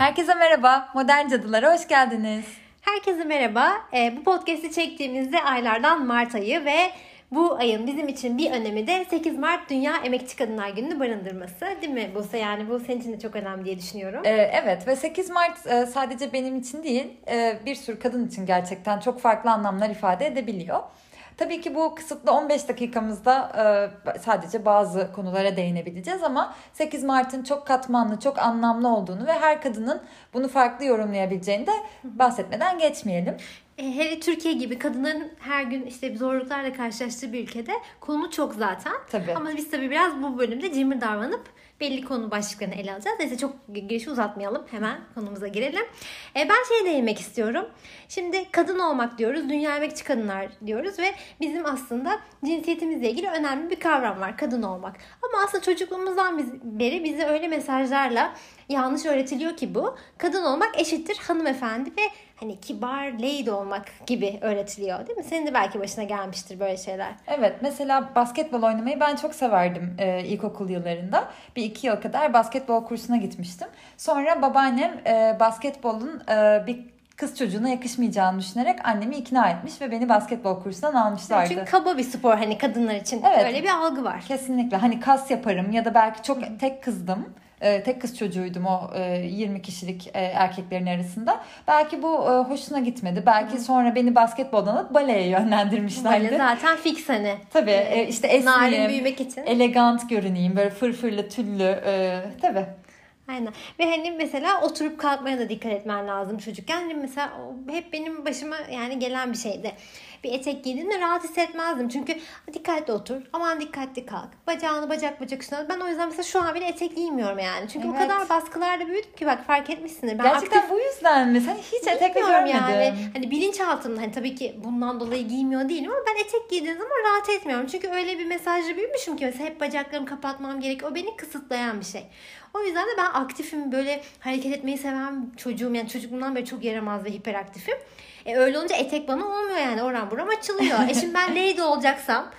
Herkese merhaba, Modern Cadılara hoş geldiniz. Herkese merhaba. Ee, bu podcast'i çektiğimizde aylardan Mart ayı ve bu ayın bizim için bir önemi de 8 Mart Dünya Emekçi Kadınlar Günü'nü barındırması. Değil mi Buse? Yani bu senin için de çok önemli diye düşünüyorum. Ee, evet ve 8 Mart e, sadece benim için değil e, bir sürü kadın için gerçekten çok farklı anlamlar ifade edebiliyor. Tabii ki bu kısıtlı 15 dakikamızda e, sadece bazı konulara değinebileceğiz ama 8 Mart'ın çok katmanlı, çok anlamlı olduğunu ve her kadının bunu farklı yorumlayabileceğini de bahsetmeden geçmeyelim. E, hele Türkiye gibi kadınların her gün işte zorluklarla karşılaştığı bir ülkede konu çok zaten. Tabii. Ama biz tabii biraz bu bölümde cimri davranıp belli konu başlıklarını ele alacağız. Neyse çok girişi uzatmayalım. Hemen konumuza girelim. E, ben şeye değinmek istiyorum. Şimdi kadın olmak diyoruz. Dünya emekçi kadınlar diyoruz ve bizim aslında cinsiyetimizle ilgili önemli bir kavram var. Kadın olmak. Ama aslında çocukluğumuzdan beri bize öyle mesajlarla yanlış öğretiliyor ki bu. Kadın olmak eşittir hanımefendi ve hani kibar lady olmak gibi öğretiliyor değil mi? Senin de belki başına gelmiştir böyle şeyler. Evet mesela basketbol oynamayı ben çok severdim e, ilkokul yıllarında. Bir iki yıl kadar basketbol kursuna gitmiştim. Sonra babaannem e, basketbolun e, bir kız çocuğuna yakışmayacağını düşünerek annemi ikna etmiş ve beni basketbol kursundan almışlardı. Çünkü kaba bir spor hani kadınlar için evet, öyle bir algı var. Kesinlikle hani kas yaparım ya da belki çok tek kızdım e, tek kız çocuğuydum o e, 20 kişilik e, erkeklerin arasında. Belki bu e, hoşuna gitmedi. Belki Hı. sonra beni basketboldan alıp baleye yönlendirmişlerdi. Bale zaten fix hani. Tabii e, işte esneyim, büyümek için. elegant görüneyim böyle fırfırlı tüllü. E, tabii. Aynen. Ve hani mesela oturup kalkmaya da dikkat etmen lazım çocukken. Hani mesela hep benim başıma yani gelen bir şeydi bir etek giydiğimde rahat hissetmezdim. Çünkü dikkatli otur, aman dikkatli kalk, bacağını bacak bacak üstüne. Ben o yüzden mesela şu an bile etek giymiyorum yani. Çünkü evet. o kadar baskılarda büyüdüm ki bak fark etmişsindir. Ben Gerçekten aktif... bu yüzden mi? Sen hiç etek görmedim. Yani. Hani bilinçaltımda hani tabii ki bundan dolayı giymiyor değilim ama ben etek giydiğim zaman rahat etmiyorum. Çünkü öyle bir mesajla büyümüşüm ki mesela hep bacaklarımı kapatmam gerek. O beni kısıtlayan bir şey. O yüzden de ben aktifim böyle hareket etmeyi seven çocuğum. Yani çocukluğumdan beri çok yaramaz ve hiperaktifim. E öyle olunca etek bana olmuyor yani oran buram açılıyor. e şimdi ben lady olacaksam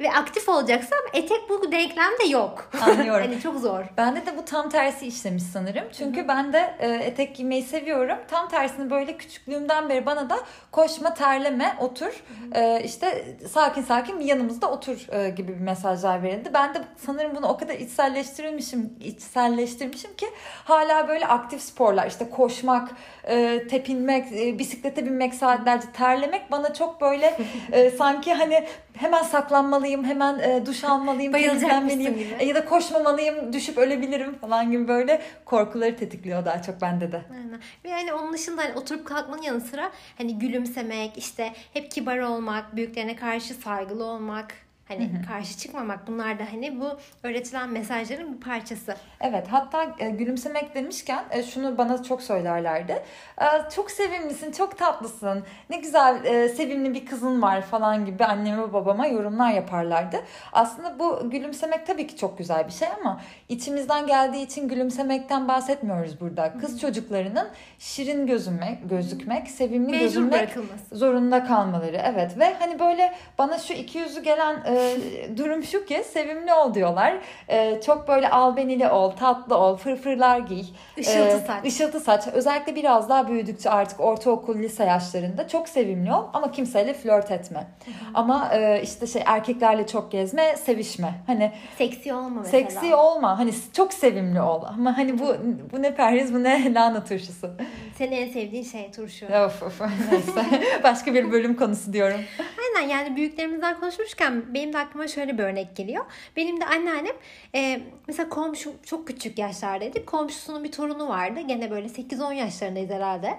ve aktif olacaksam etek bu denklemde yok. Anlıyorum. hani çok zor. Bende de bu tam tersi işlemiş sanırım. Çünkü Hı-hı. ben de e, etek giymeyi seviyorum. Tam tersini böyle küçüklüğümden beri bana da koşma, terleme, otur. E, işte sakin sakin yanımızda otur e, gibi bir mesajlar verildi. Ben de sanırım bunu o kadar içselleştirmişim, içselleştirmişim ki hala böyle aktif sporlar işte koşmak, e, tepinmek, e, bisiklete binmek saatlerce terlemek bana çok böyle e, sanki hani hemen saklanmalıyım, hemen e, duş almalıyım, temizlenmeliyim e, ya da koşmamalıyım, düşüp ölebilirim falan gibi böyle korkuları tetikliyor daha çok bende de. Aynen. Ve yani onun dışında hani oturup kalkmanın yanı sıra hani gülümsemek, işte hep kibar olmak, büyüklerine karşı saygılı olmak, Hani hı hı. karşı çıkmamak bunlar da hani bu öğretilen mesajların bir parçası. Evet hatta e, gülümsemek demişken e, şunu bana çok söylerlerdi. E, çok sevimlisin, çok tatlısın, ne güzel e, sevimli bir kızın var falan gibi anneme babama yorumlar yaparlardı. Aslında bu gülümsemek tabii ki çok güzel bir şey ama içimizden geldiği için gülümsemekten bahsetmiyoruz burada. Kız hı hı. çocuklarının şirin gözükmek, gözükmek, sevimli Mecbur gözükmek zorunda kalmaları. Evet ve hani böyle bana şu iki yüzü gelen e, e, durum şu ki sevimli ol diyorlar. E, çok böyle albenili ol, tatlı ol, fırfırlar giy. Işıltı e, saç. Işıltı saç. Özellikle biraz daha büyüdükçe artık ortaokul, lise yaşlarında çok sevimli ol ama kimseyle flört etme. Hı hı. Ama e, işte şey erkeklerle çok gezme, sevişme. Hani seksi olma mesela. Seksi olma. Hani çok sevimli ol. Ama hani bu bu ne perhiz bu ne lahana turşusu. Senin en sevdiğin şey turşu. Of of neyse. Başka bir bölüm konusu diyorum. Aynen yani büyüklerimizden konuşmuşken benim benim de aklıma şöyle bir örnek geliyor. Benim de anneannem e, mesela komşum çok küçük yaşlardaydı. Komşusunun bir torunu vardı. Gene böyle 8-10 yaşlarındayız herhalde.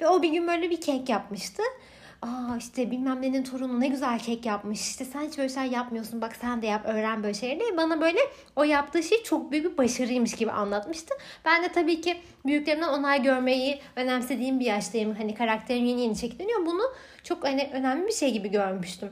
Ve o bir gün böyle bir kek yapmıştı. Aa işte bilmem nenin torunu ne güzel kek yapmış. İşte sen hiç böyle şeyler yapmıyorsun. Bak sen de yap öğren böyle şeyleri. Bana böyle o yaptığı şey çok büyük bir başarıymış gibi anlatmıştı. Ben de tabii ki büyüklerimden onay görmeyi önemsediğim bir yaştayım. Hani karakterim yeni yeni şekilleniyor. Bunu çok hani önemli bir şey gibi görmüştüm.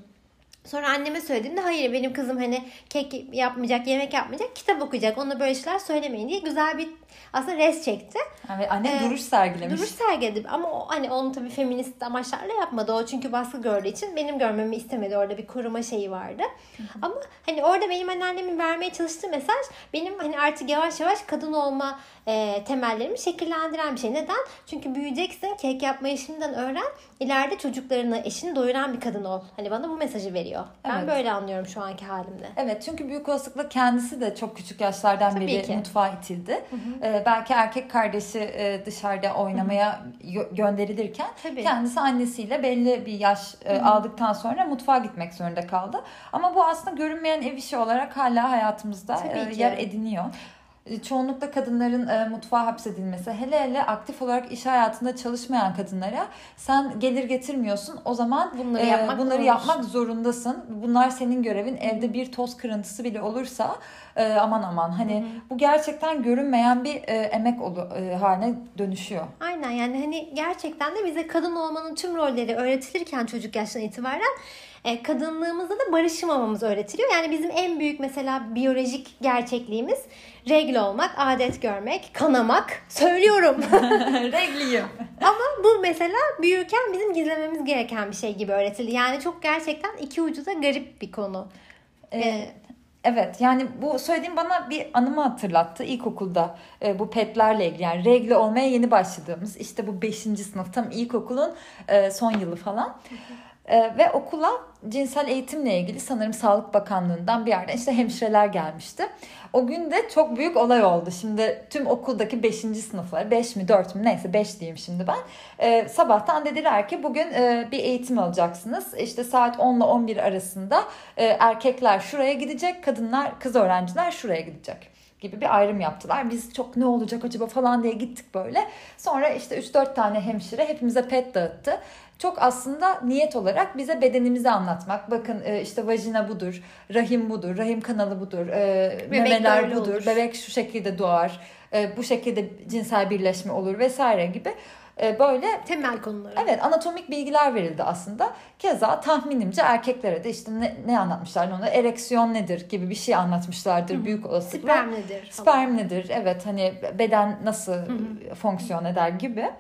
Sonra anneme söylediğimde hayır benim kızım hani kek yapmayacak, yemek yapmayacak, kitap okuyacak. Ona böyle şeyler söylemeyin diye güzel bir aslında res çekti. Ve anne ee, duruş sergilemiş. Duruş sergiledi ama o, hani onu tabii feminist amaçlarla yapmadı o çünkü baskı gördüğü için benim görmemi istemedi orada bir koruma şeyi vardı. Hı hı. Ama hani orada benim anneannemin vermeye çalıştığı mesaj benim hani artık yavaş yavaş kadın olma e, temellerimi şekillendiren bir şey. Neden? Çünkü büyüyeceksin, kek yapmayı şimdiden öğren. İleride çocuklarını, eşini doyuran bir kadın ol. Hani bana bu mesajı veriyor. Evet. Ben böyle anlıyorum şu anki halimde. Evet çünkü büyük olasılıkla kendisi de çok küçük yaşlardan Tabii beri ki. mutfağa itildi. Hı hı. Ee, belki erkek kardeşi e, dışarıda oynamaya gönderilirken Tabii. kendisi annesiyle belli bir yaş e, aldıktan sonra mutfağa gitmek zorunda kaldı. Ama bu aslında görünmeyen ev işi olarak hala hayatımızda e, yer ediniyor çoğunlukla kadınların e, mutfağa hapsedilmesi hele hele aktif olarak iş hayatında çalışmayan kadınlara sen gelir getirmiyorsun o zaman bunları, e, yapmak, bunları yapmak zorundasın. Bunlar senin görevin. Evde bir toz kırıntısı bile olursa e, aman aman hani Hı-hı. bu gerçekten görünmeyen bir e, emek olu, e, haline dönüşüyor. Aynen yani hani gerçekten de bize kadın olmanın tüm rolleri öğretilirken çocuk yaştan itibaren e, kadınlığımızda da barışmamamız öğretiliyor. Yani bizim en büyük mesela biyolojik gerçekliğimiz regl olmak, adet görmek, kanamak. Söylüyorum. Regliyim. Ama bu mesela büyürken bizim gizlememiz gereken bir şey gibi öğretildi. Yani çok gerçekten iki ucu da garip bir konu. Ee, Evet yani bu söylediğim bana bir anımı hatırlattı ilkokulda e, bu petlerle ilgili yani regle olmaya yeni başladığımız işte bu 5. sınıf tam ilkokulun e, son yılı falan. Ee, ve okula cinsel eğitimle ilgili sanırım Sağlık Bakanlığı'ndan bir yerden işte hemşireler gelmişti. O gün de çok büyük olay oldu. Şimdi tüm okuldaki 5. sınıflar 5 mi 4 mü neyse 5 diyeyim şimdi ben. Ee, sabahtan dediler ki bugün e, bir eğitim alacaksınız. İşte saat 10 ile 11 arasında e, erkekler şuraya gidecek, kadınlar, kız öğrenciler şuraya gidecek gibi bir ayrım yaptılar. Biz çok ne olacak acaba falan diye gittik böyle. Sonra işte 3-4 tane hemşire hepimize pet dağıttı. Çok aslında niyet olarak bize bedenimizi anlatmak. Bakın e, işte vajina budur, rahim budur, rahim kanalı budur, e, memeler budur, olur. bebek şu şekilde doğar, e, bu şekilde cinsel birleşme olur vesaire gibi böyle temel konular. Evet anatomik bilgiler verildi aslında. Keza tahminimce erkeklere de işte ne, ne anlatmışlar onu ereksiyon nedir gibi bir şey anlatmışlardır Hı-hı. büyük olasılıkla. Sperm nedir? Falan. Sperm nedir evet hani beden nasıl Hı-hı. fonksiyon eder gibi.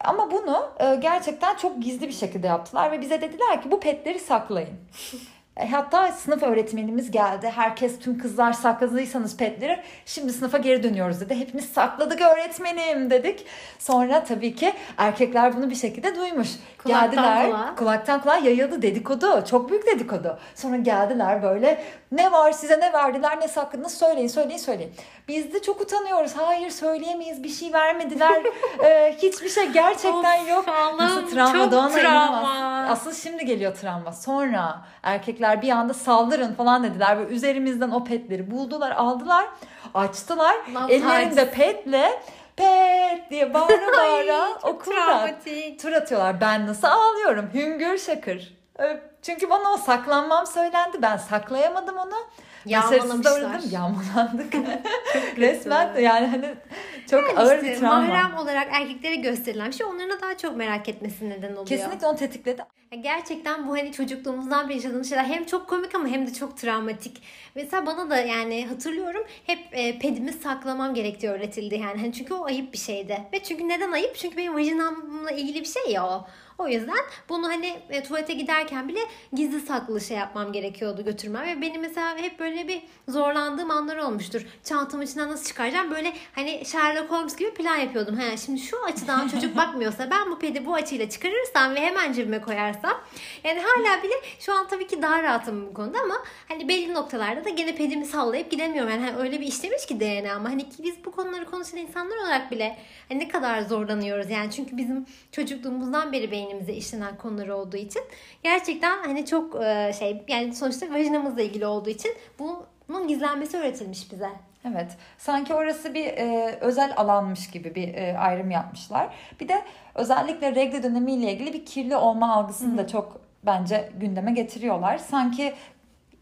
Ama bunu e, gerçekten çok gizli bir şekilde yaptılar ve bize dediler ki bu petleri saklayın. E, hatta sınıf öğretmenimiz geldi. Herkes tüm kızlar sakladıysanız petleri şimdi sınıfa geri dönüyoruz dedi. Hepimiz sakladık öğretmenim dedik. Sonra tabii ki erkekler bunu bir şekilde duymuş. Kulaktan geldiler. Kulağa. Kulaktan kulağa yayıldı dedikodu. Çok büyük dedikodu. Sonra geldiler böyle ne var size ne verdiler ne sakladınız söyleyin söyleyin söyleyin. Biz de çok utanıyoruz. Hayır söyleyemeyiz bir şey vermediler. ee, hiçbir şey gerçekten of, yok. Nasıl travma Doğan'a travma. Asıl şimdi geliyor travma. Sonra erkekler bir anda saldırın falan dediler. Böyle üzerimizden o petleri buldular aldılar. Açtılar. Not ellerinde petle pet diye bağıra bağıra okulda tur atıyorlar. Ben nasıl ağlıyorum? Hüngür şakır. Çünkü bana o saklanmam söylendi. Ben saklayamadım onu. Yağmalamışlar. Yağmalandık. Resmen yani hani çok yani ağır işte, bir travma. Mahrem olarak erkeklere gösterilen şey onların daha çok merak etmesi neden oluyor. Kesinlikle onu tetikledi. Gerçekten bu hani çocukluğumuzdan beri yaşadığımız şeyler hem çok komik ama hem de çok travmatik. Mesela bana da yani hatırlıyorum hep e, pedimi saklamam gerektiği öğretildi yani. Hani çünkü o ayıp bir şeydi. Ve çünkü neden ayıp? Çünkü benim vajinamla ilgili bir şey ya o. O yüzden bunu hani e, tuvalete giderken bile gizli saklı şey yapmam gerekiyordu götürmem. Ve benim mesela hep böyle bir zorlandığım anlar olmuştur. Çantamın içinden nasıl çıkaracağım? Böyle hani Sherlock Holmes gibi plan yapıyordum. Ha, şimdi şu açıdan çocuk bakmıyorsa ben bu pedi bu açıyla çıkarırsam ve hemen cebime koyarsam. Yani hala bile şu an tabii ki daha rahatım bu konuda ama hani belli noktalarda da gene pedimi sallayıp gidemiyorum. Yani hani öyle bir işlemiş ki DNA ama hani biz bu konuları konuşan insanlar olarak bile hani ne kadar zorlanıyoruz. Yani çünkü bizim çocukluğumuzdan beri beynimize işlenen konular olduğu için gerçekten hani çok e, şey yani sonuçta vajinamızla ilgili olduğu için bunun gizlenmesi öğretilmiş bize. Evet. Sanki orası bir e, özel alanmış gibi bir e, ayrım yapmışlar. Bir de özellikle regle dönemiyle ilgili bir kirli olma algısını Hı-hı. da çok bence gündeme getiriyorlar. Sanki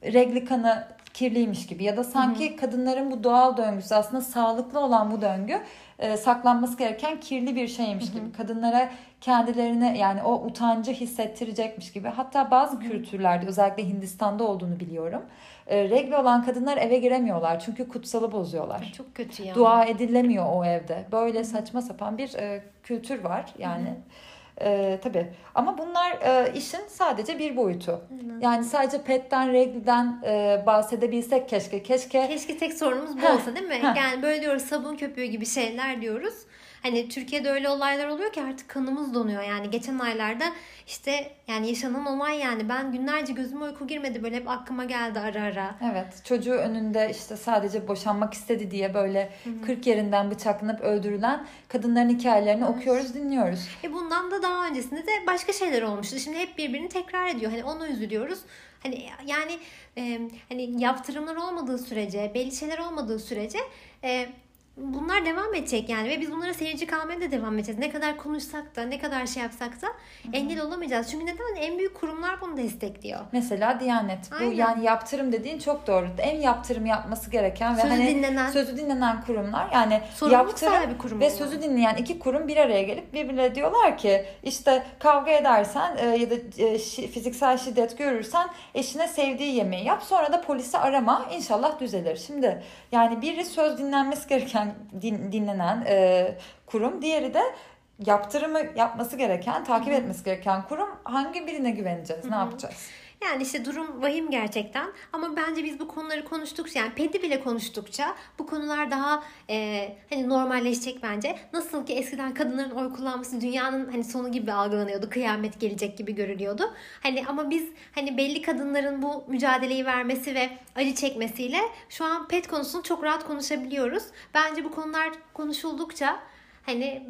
regli kanı kirliymiş gibi ya da sanki Hı-hı. kadınların bu doğal döngüsü aslında sağlıklı olan bu döngü e, saklanması gereken kirli bir şeymiş gibi. Kadınlara kendilerine yani o utancı hissettirecekmiş gibi. Hatta bazı kültürlerde özellikle Hindistan'da olduğunu biliyorum. E, regl olan kadınlar eve giremiyorlar çünkü kutsalı bozuyorlar. Çok kötü ya. Dua edilemiyor o evde. Böyle saçma sapan bir e, kültür var yani. E, tabii ama bunlar e, işin sadece bir boyutu. Yani sadece petten, regliden e, bahsedebilsek keşke. Keşke Keşke tek sorunumuz bu olsa değil mi? heh. Yani böyle diyoruz sabun köpüğü gibi şeyler diyoruz. Hani Türkiye'de öyle olaylar oluyor ki artık kanımız donuyor. Yani geçen aylarda işte yani yaşanan olay yani ben günlerce gözüme uyku girmedi böyle hep aklıma geldi ara ara. Evet çocuğu önünde işte sadece boşanmak istedi diye böyle 40 yerinden bıçaklanıp öldürülen kadınların hikayelerini okuyoruz dinliyoruz. E bundan da daha öncesinde de başka şeyler olmuştu. Şimdi hep birbirini tekrar ediyor. Hani onu üzülüyoruz. Hani yani e, hani yaptırımlar olmadığı sürece, belli şeyler olmadığı sürece e, bunlar devam edecek yani ve biz bunlara seyirci kalmaya da devam edeceğiz. Ne kadar konuşsak da, ne kadar şey yapsak da engel olamayacağız. Çünkü neden? En büyük kurumlar bunu destekliyor. Mesela Diyanet. Bu Aynen. yani yaptırım dediğin çok doğru. En yaptırım yapması gereken ve Sözü hani dinlenen. sözü dinlenen kurumlar yani Sorumluluk yaptırım kurum ve oluyor. sözü dinleyen iki kurum bir araya gelip birbirine diyorlar ki işte kavga edersen e, ya da e, şi- fiziksel şiddet görürsen eşine sevdiği yemeği yap sonra da polisi arama inşallah düzelir. Şimdi yani biri söz dinlenmesi gereken din- dinlenen e, kurum diğeri de yaptırımı yapması gereken, takip etmesi gereken kurum hangi birine güveneceğiz? Ne yapacağız? Yani işte durum vahim gerçekten ama bence biz bu konuları konuştukça yani pedi bile konuştukça bu konular daha e, hani normalleşecek bence. Nasıl ki eskiden kadınların oy kullanması dünyanın hani sonu gibi algılanıyordu. Kıyamet gelecek gibi görülüyordu. Hani ama biz hani belli kadınların bu mücadeleyi vermesi ve acı çekmesiyle şu an pet konusunu çok rahat konuşabiliyoruz. Bence bu konular konuşuldukça hani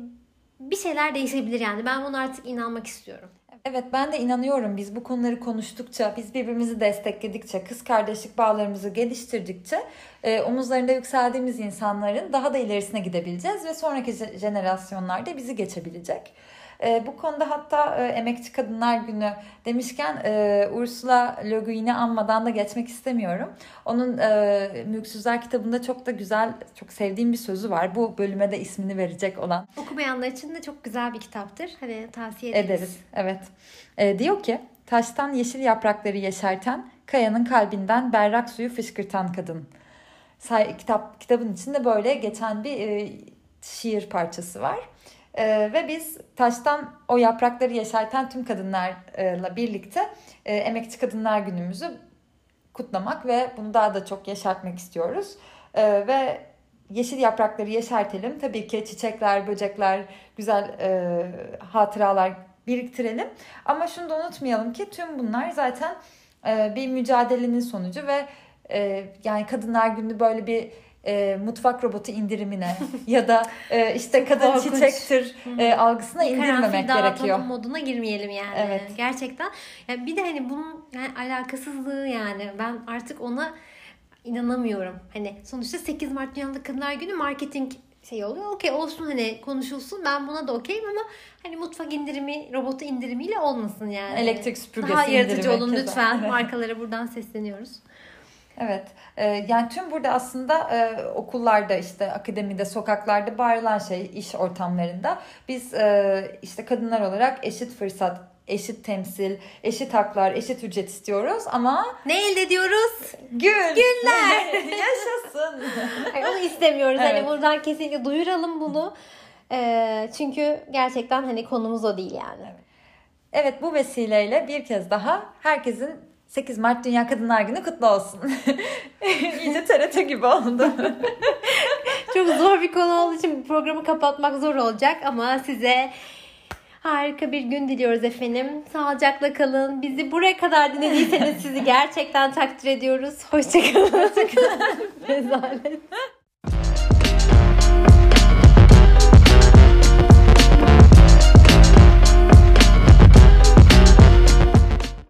bir şeyler değişebilir yani. Ben buna artık inanmak istiyorum. Evet ben de inanıyorum biz bu konuları konuştukça, biz birbirimizi destekledikçe, kız kardeşlik bağlarımızı geliştirdikçe e, omuzlarında yükseldiğimiz insanların daha da ilerisine gidebileceğiz ve sonraki je- jenerasyonlarda bizi geçebilecek. E, bu konuda hatta e, Emekçi Kadınlar Günü demişken e, Ursula Le Guin'i anmadan da geçmek istemiyorum. Onun e, Mülksüzler kitabında çok da güzel, çok sevdiğim bir sözü var. Bu bölüme de ismini verecek olan Okumayanlar için de çok güzel bir kitaptır. Hani tavsiye ederiz. Ederiz. Evet. Ee, diyor ki taştan yeşil yaprakları yeşerten, kayanın kalbinden berrak suyu fışkırtan kadın. Say, kitap kitabın içinde böyle geçen bir e, şiir parçası var. E, ve biz taştan o yaprakları yeşerten tüm kadınlarla birlikte e, Emekçi Kadınlar Günümüzü kutlamak ve bunu daha da çok yeşertmek istiyoruz. E, ve yeşil yaprakları yeşertelim. Tabii ki çiçekler, böcekler, güzel e, hatıralar biriktirelim. Ama şunu da unutmayalım ki tüm bunlar zaten e, bir mücadelenin sonucu ve e, yani Kadınlar Günü böyle bir e, mutfak robotu indirimine ya da e, işte kadın korkunç. çiçektir e, algısına Bir indirmemek gerekiyor. moduna girmeyelim yani. Evet. Gerçekten. Yani bir de hani bunun yani alakasızlığı yani. Ben artık ona inanamıyorum. Hani sonuçta 8 Mart Dünya Kadınlar Günü marketing şey oluyor. Okey olsun hani konuşulsun. Ben buna da okeyim ama hani mutfak indirimi, robotu indirimiyle olmasın yani. Elektrik süpürgesi Daha yaratıcı olun keza. lütfen. Evet. Markalara buradan sesleniyoruz. Evet. Ee, yani tüm burada aslında e, okullarda işte akademide, sokaklarda bağırılan şey iş ortamlarında biz e, işte kadınlar olarak eşit fırsat, eşit temsil, eşit haklar, eşit ücret istiyoruz ama Ne elde ediyoruz? gül. Güller. Yaşasın. Hayır, onu istemiyoruz. Evet. Hani buradan kesinlikle duyuralım bunu. Ee, çünkü gerçekten hani konumuz o değil yani. Evet bu vesileyle bir kez daha herkesin 8 Mart Dünya Kadınlar Günü kutlu olsun. İyice TRT gibi oldu. Çok zor bir konu olduğu için programı kapatmak zor olacak ama size harika bir gün diliyoruz efendim. Sağlıcakla kalın. Bizi buraya kadar dinlediyseniz sizi gerçekten takdir ediyoruz. Hoşçakalın. Hoşçakalın. Rezalet.